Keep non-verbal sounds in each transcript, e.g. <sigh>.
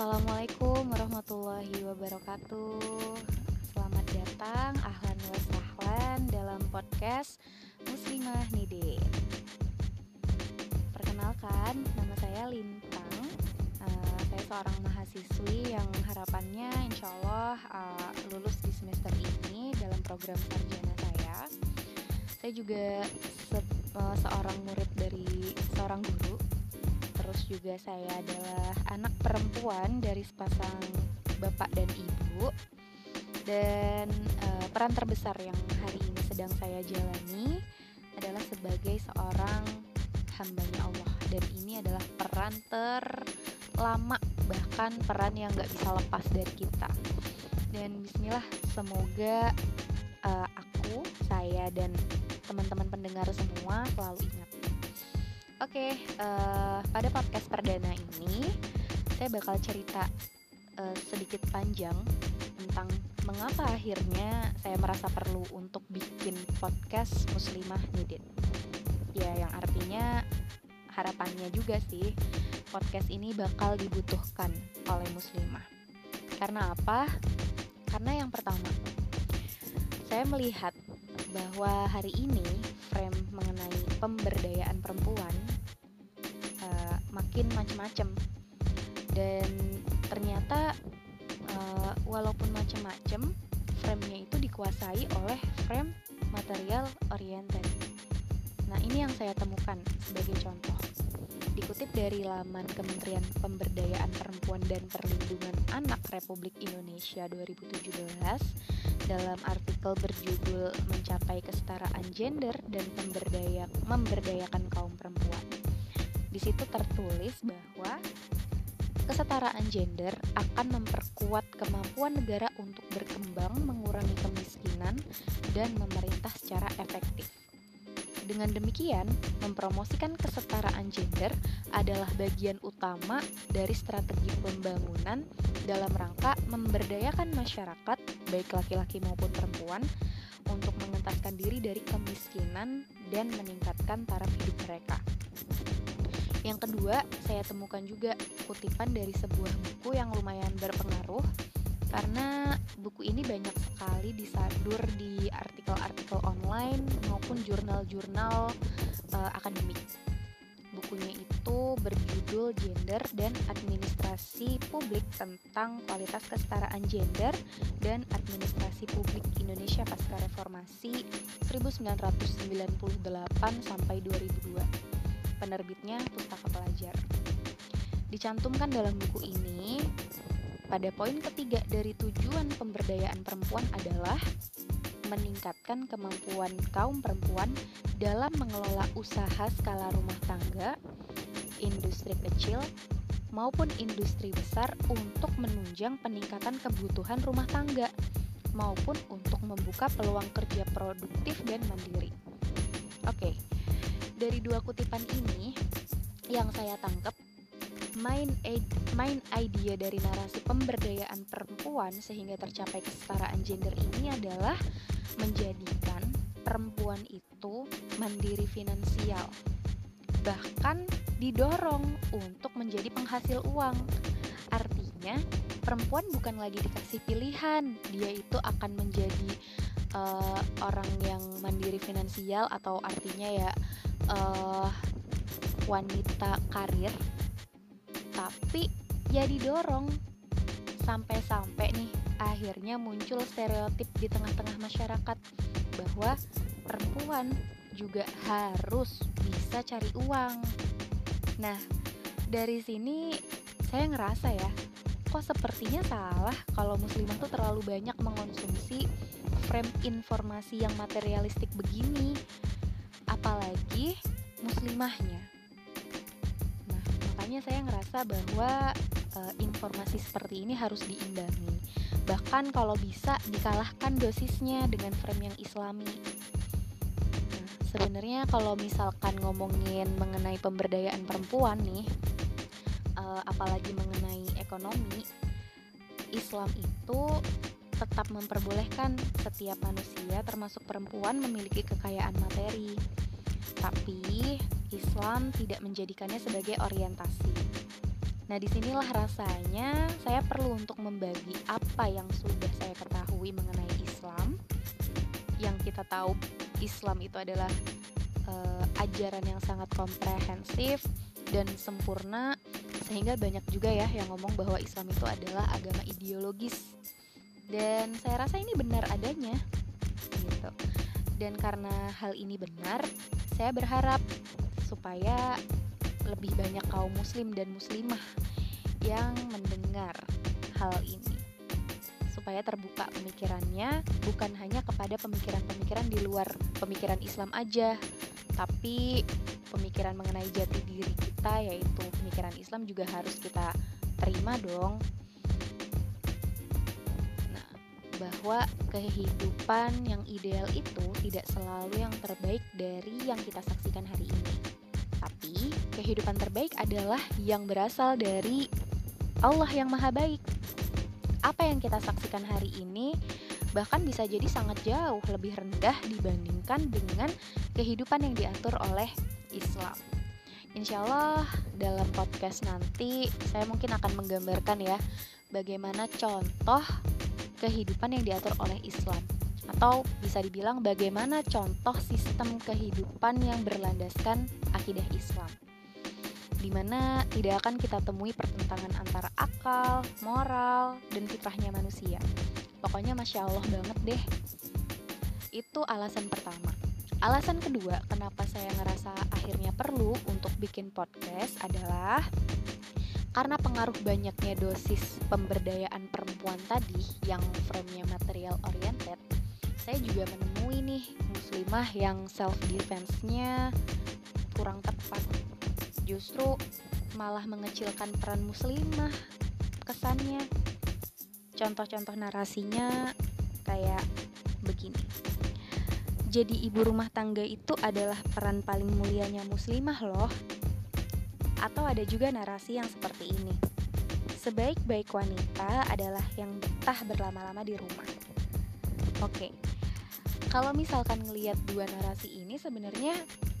Assalamualaikum warahmatullahi wabarakatuh. Selamat datang, ahlan wa sahlan dalam podcast Muslimah Nidin. Perkenalkan, nama saya Lintang. Uh, Saya seorang mahasiswi yang harapannya insya Allah uh, lulus di semester ini dalam program sarjana saya. Saya juga se uh, seorang murid dari seorang guru terus juga saya adalah anak perempuan dari sepasang bapak dan ibu. Dan uh, peran terbesar yang hari ini sedang saya jalani adalah sebagai seorang hambanya Allah. Dan ini adalah peran terlama bahkan peran yang gak bisa lepas dari kita. Dan Bismillah semoga uh, aku saya dan teman-teman pendengar semua selalu ingat Oke, okay, uh, eh, pada podcast perdana ini saya bakal cerita uh, sedikit panjang tentang mengapa akhirnya saya merasa perlu untuk bikin podcast Muslimah Nidit. Ya, yang artinya harapannya juga sih podcast ini bakal dibutuhkan oleh Muslimah. Karena apa? Karena yang pertama, saya melihat bahwa hari ini frame mengenai pemberdayaan perempuan makin macam-macam dan ternyata uh, walaupun macam-macam frame-nya itu dikuasai oleh frame material oriented. Nah, ini yang saya temukan sebagai contoh. Dikutip dari laman Kementerian Pemberdayaan Perempuan dan Perlindungan Anak Republik Indonesia 2017, dalam artikel berjudul Mencapai Kesetaraan Gender dan Pemberdaya Memberdayakan Kaum Perempuan. Di situ tertulis bahwa kesetaraan gender akan memperkuat kemampuan negara untuk berkembang, mengurangi kemiskinan, dan memerintah secara efektif. Dengan demikian, mempromosikan kesetaraan gender adalah bagian utama dari strategi pembangunan dalam rangka memberdayakan masyarakat, baik laki-laki maupun perempuan, untuk mengentaskan diri dari kemiskinan dan meningkatkan taraf hidup mereka. Yang kedua, saya temukan juga kutipan dari sebuah buku yang lumayan berpengaruh karena buku ini banyak sekali disadur di artikel-artikel online maupun jurnal-jurnal uh, akademik. Bukunya itu berjudul Gender dan Administrasi Publik tentang kualitas kesetaraan gender dan administrasi publik Indonesia pasca reformasi 1998 sampai 2002. Penerbitnya Pustaka Pelajar. Dicantumkan dalam buku ini pada poin ketiga dari tujuan pemberdayaan perempuan adalah meningkatkan kemampuan kaum perempuan dalam mengelola usaha skala rumah tangga, industri kecil, maupun industri besar untuk menunjang peningkatan kebutuhan rumah tangga maupun untuk membuka peluang kerja produktif dan mandiri. Oke, dari dua kutipan ini yang saya tangkap main main idea dari narasi pemberdayaan perempuan sehingga tercapai kesetaraan gender ini adalah menjadikan perempuan itu mandiri finansial bahkan didorong untuk menjadi penghasil uang. Artinya perempuan bukan lagi dikasih pilihan dia itu akan menjadi uh, orang yang mandiri finansial atau artinya ya uh, wanita karir tapi ya didorong sampai-sampai nih akhirnya muncul stereotip di tengah-tengah masyarakat bahwa perempuan juga harus bisa cari uang. Nah, dari sini saya ngerasa ya, kok sepertinya salah kalau muslimah tuh terlalu banyak mengonsumsi frame informasi yang materialistik begini. Apalagi muslimahnya makanya saya ngerasa bahwa e, informasi seperti ini harus diimbangi bahkan kalau bisa dikalahkan dosisnya dengan frame yang islami nah, sebenarnya kalau misalkan ngomongin mengenai pemberdayaan perempuan nih e, apalagi mengenai ekonomi Islam itu tetap memperbolehkan setiap manusia termasuk perempuan memiliki kekayaan materi tapi Islam tidak menjadikannya sebagai orientasi. Nah, di sinilah rasanya saya perlu untuk membagi apa yang sudah saya ketahui mengenai Islam. Yang kita tahu Islam itu adalah uh, ajaran yang sangat komprehensif dan sempurna sehingga banyak juga ya yang ngomong bahwa Islam itu adalah agama ideologis. Dan saya rasa ini benar adanya. Gitu. Dan karena hal ini benar, saya berharap supaya lebih banyak kaum muslim dan muslimah yang mendengar hal ini supaya terbuka pemikirannya bukan hanya kepada pemikiran-pemikiran di luar pemikiran Islam aja tapi pemikiran mengenai jati diri kita yaitu pemikiran Islam juga harus kita terima dong bahwa kehidupan yang ideal itu tidak selalu yang terbaik dari yang kita saksikan hari ini kehidupan terbaik adalah yang berasal dari Allah yang Maha Baik. Apa yang kita saksikan hari ini bahkan bisa jadi sangat jauh lebih rendah dibandingkan dengan kehidupan yang diatur oleh Islam. Insya Allah dalam podcast nanti saya mungkin akan menggambarkan ya bagaimana contoh kehidupan yang diatur oleh Islam atau bisa dibilang bagaimana contoh sistem kehidupan yang berlandaskan akidah Islam di mana tidak akan kita temui pertentangan antara akal, moral, dan fitrahnya manusia. Pokoknya masya Allah banget deh. Itu alasan pertama. Alasan kedua, kenapa saya ngerasa akhirnya perlu untuk bikin podcast adalah karena pengaruh banyaknya dosis pemberdayaan perempuan tadi yang frame-nya material oriented, saya juga menemui nih muslimah yang self defense-nya kurang tepat. Justru malah mengecilkan peran muslimah kesannya. Contoh-contoh narasinya kayak begini. Jadi ibu rumah tangga itu adalah peran paling mulianya muslimah loh. Atau ada juga narasi yang seperti ini sebaik-baik wanita adalah yang betah berlama-lama di rumah. Oke. Kalau misalkan ngelihat dua narasi ini sebenarnya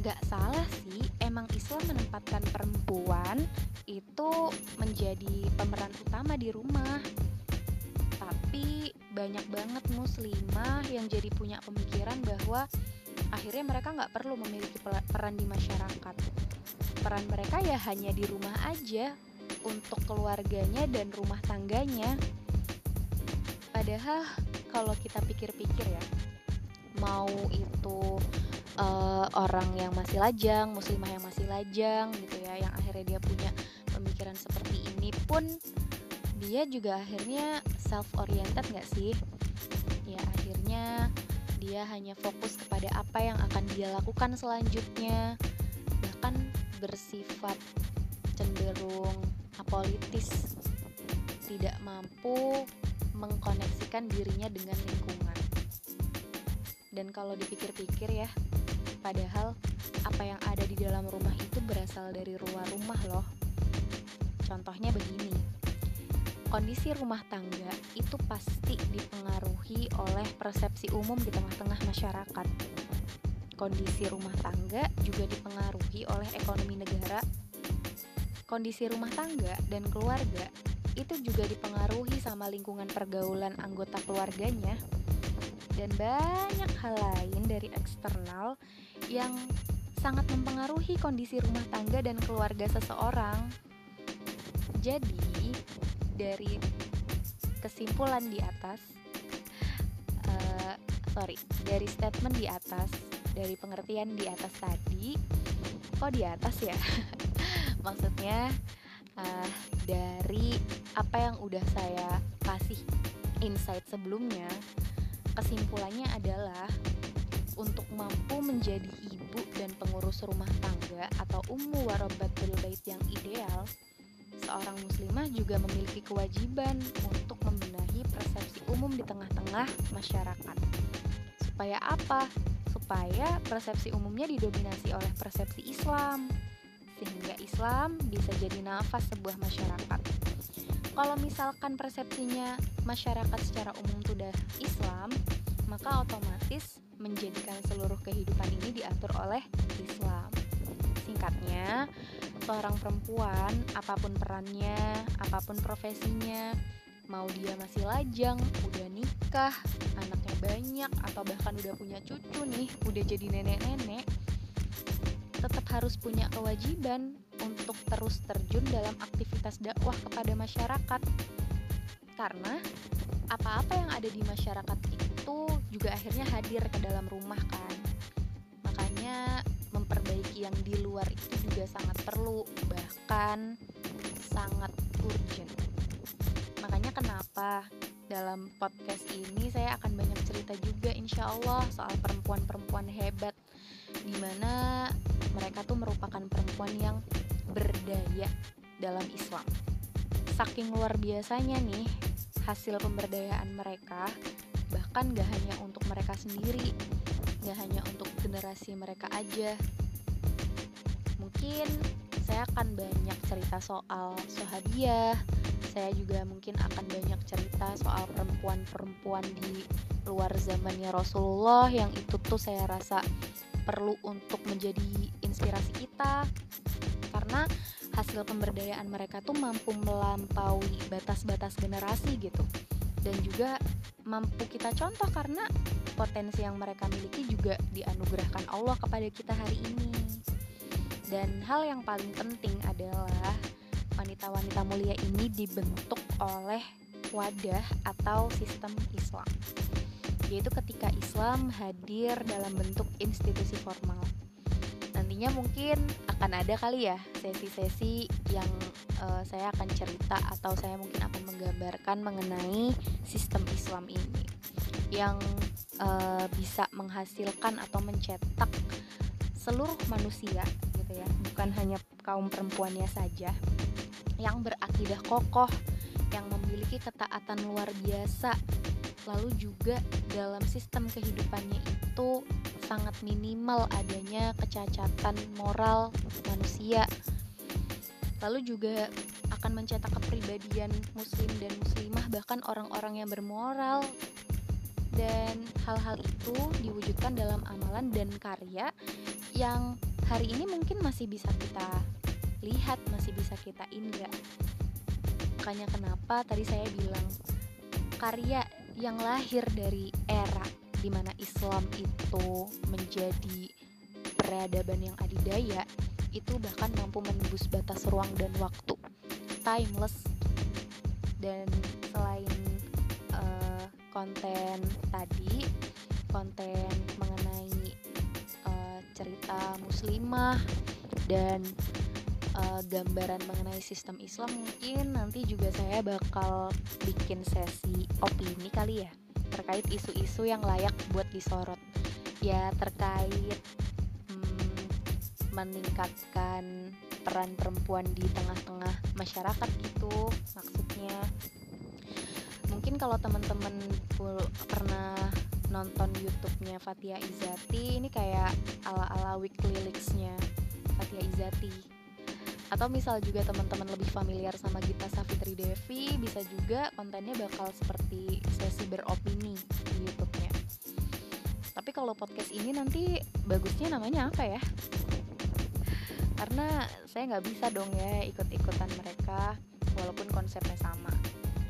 nggak salah sih. Emang Islam menempatkan perempuan itu menjadi pemeran utama di rumah. Tapi banyak banget muslimah yang jadi punya pemikiran bahwa akhirnya mereka nggak perlu memiliki peran di masyarakat. Peran mereka ya hanya di rumah aja untuk keluarganya dan rumah tangganya padahal kalau kita pikir-pikir ya mau itu uh, orang yang masih lajang, muslimah yang masih lajang gitu ya, yang akhirnya dia punya pemikiran seperti ini pun dia juga akhirnya self oriented nggak sih? Ya akhirnya dia hanya fokus kepada apa yang akan dia lakukan selanjutnya, bahkan bersifat cenderung apolitis, tidak mampu mengkoneksikan dirinya dengan lingkungan. Dan kalau dipikir-pikir ya, Padahal apa yang ada di dalam rumah itu berasal dari luar rumah loh. Contohnya begini. Kondisi rumah tangga itu pasti dipengaruhi oleh persepsi umum di tengah-tengah masyarakat. Kondisi rumah tangga juga dipengaruhi oleh ekonomi negara. Kondisi rumah tangga dan keluarga itu juga dipengaruhi sama lingkungan pergaulan anggota keluarganya dan banyak hal lain dari eksternal yang sangat mempengaruhi kondisi rumah tangga dan keluarga seseorang. Jadi, dari kesimpulan di atas, uh, sorry, dari statement di atas, dari pengertian di atas tadi, kok di atas ya? <laughs> Maksudnya uh, dari apa yang udah saya kasih insight sebelumnya, kesimpulannya adalah untuk mampu menjadi ibu dan pengurus rumah tangga atau ummu warobatul bait yang ideal, seorang muslimah juga memiliki kewajiban untuk membenahi persepsi umum di tengah-tengah masyarakat. Supaya apa? Supaya persepsi umumnya didominasi oleh persepsi Islam, sehingga Islam bisa jadi nafas sebuah masyarakat. Kalau misalkan persepsinya masyarakat secara umum sudah Islam, maka otomatis menjadikan seluruh kehidupan ini diatur oleh Islam. Singkatnya, seorang perempuan, apa pun perannya, apa pun profesinya, mau dia masih lajang, udah nikah, anaknya banyak, atau bahkan udah punya cucu nih, udah jadi nenek-nenek, tetap harus punya kewajiban untuk terus terjun dalam aktivitas dakwah kepada masyarakat. Karena apa-apa yang ada di masyarakat itu juga akhirnya hadir ke dalam rumah kan. Makanya memperbaiki yang di luar itu juga sangat perlu, bahkan sangat urgent. Makanya kenapa dalam podcast ini saya akan banyak cerita juga insya Allah soal perempuan-perempuan hebat di mana mereka tuh merupakan perempuan yang berdaya dalam Islam. Saking luar biasanya nih hasil pemberdayaan mereka, bahkan gak hanya untuk mereka sendiri, gak hanya untuk generasi mereka aja. Mungkin saya akan banyak cerita soal Sohabiah, saya juga mungkin akan banyak cerita soal perempuan-perempuan di luar zamannya Rasulullah yang itu tuh saya rasa perlu untuk menjadi inspirasi kita karena hasil pemberdayaan mereka tuh mampu melampaui batas-batas generasi gitu. Dan juga mampu kita contoh karena potensi yang mereka miliki juga dianugerahkan Allah kepada kita hari ini. Dan hal yang paling penting adalah wanita-wanita mulia ini dibentuk oleh wadah atau sistem Islam yaitu ketika Islam hadir dalam bentuk institusi formal. Nantinya mungkin akan ada kali ya sesi-sesi yang uh, saya akan cerita atau saya mungkin akan menggambarkan mengenai sistem Islam ini yang uh, bisa menghasilkan atau mencetak seluruh manusia gitu ya. Bukan hanya kaum perempuannya saja yang berakidah kokoh yang memiliki ketaatan luar biasa lalu juga dalam sistem kehidupannya itu sangat minimal adanya kecacatan moral manusia. Lalu juga akan mencetak kepribadian muslim dan muslimah bahkan orang-orang yang bermoral dan hal-hal itu diwujudkan dalam amalan dan karya yang hari ini mungkin masih bisa kita lihat, masih bisa kita indra. Makanya kenapa tadi saya bilang karya yang lahir dari era di mana Islam itu menjadi peradaban yang adidaya itu bahkan mampu menembus batas ruang dan waktu. Timeless. Dan selain uh, konten tadi konten mengenai uh, cerita muslimah dan uh, gambaran mengenai sistem Islam mungkin nanti juga saya bakal bikin sesi opini kali ya terkait isu-isu yang layak buat disorot. Ya terkait hmm, meningkatkan peran perempuan di tengah-tengah masyarakat gitu maksudnya. Mungkin kalau teman-teman pernah nonton YouTube-nya Fatia Izati ini kayak ala-ala weekly leaks-nya Fatia Izati atau misal juga teman-teman lebih familiar sama Gita Savitri Devi bisa juga kontennya bakal seperti sesi beropini di YouTube-nya. Tapi kalau podcast ini nanti bagusnya namanya apa ya? Karena saya nggak bisa dong ya ikut-ikutan mereka walaupun konsepnya sama.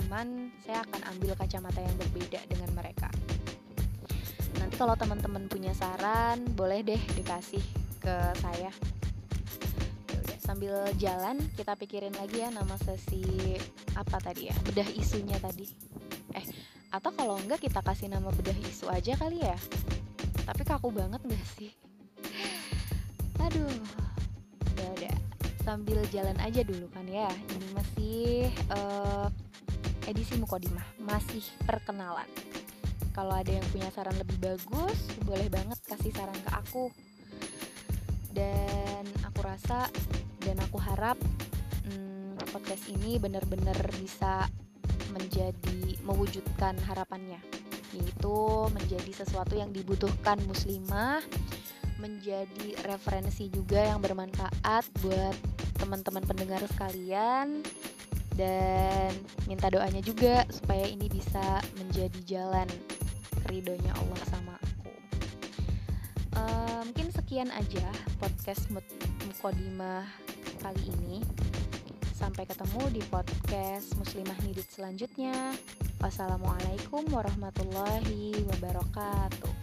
Cuman saya akan ambil kacamata yang berbeda dengan mereka. Nanti kalau teman-teman punya saran boleh deh dikasih ke saya sambil jalan kita pikirin lagi ya nama sesi apa tadi ya? Bedah isunya tadi. Eh atau kalau enggak kita kasih nama bedah isu aja kali ya? Tapi kaku banget gak sih? <laughs> Aduh ya udah. Sambil jalan aja dulu kan ya. Ini masih uh, edisi mukodimah. Masih perkenalan. Kalau ada yang punya saran lebih bagus boleh banget kasih saran ke aku. Dan aku rasa dan aku harap hmm, podcast ini benar-benar bisa menjadi mewujudkan harapannya yaitu menjadi sesuatu yang dibutuhkan muslimah menjadi referensi juga yang bermanfaat buat teman-teman pendengar sekalian dan minta doanya juga supaya ini bisa menjadi jalan ridhonya Allah sama aku. Uh, mungkin sekian aja podcast Mukodimah kali ini. Sampai ketemu di podcast Muslimah Nidit selanjutnya. Wassalamualaikum warahmatullahi wabarakatuh.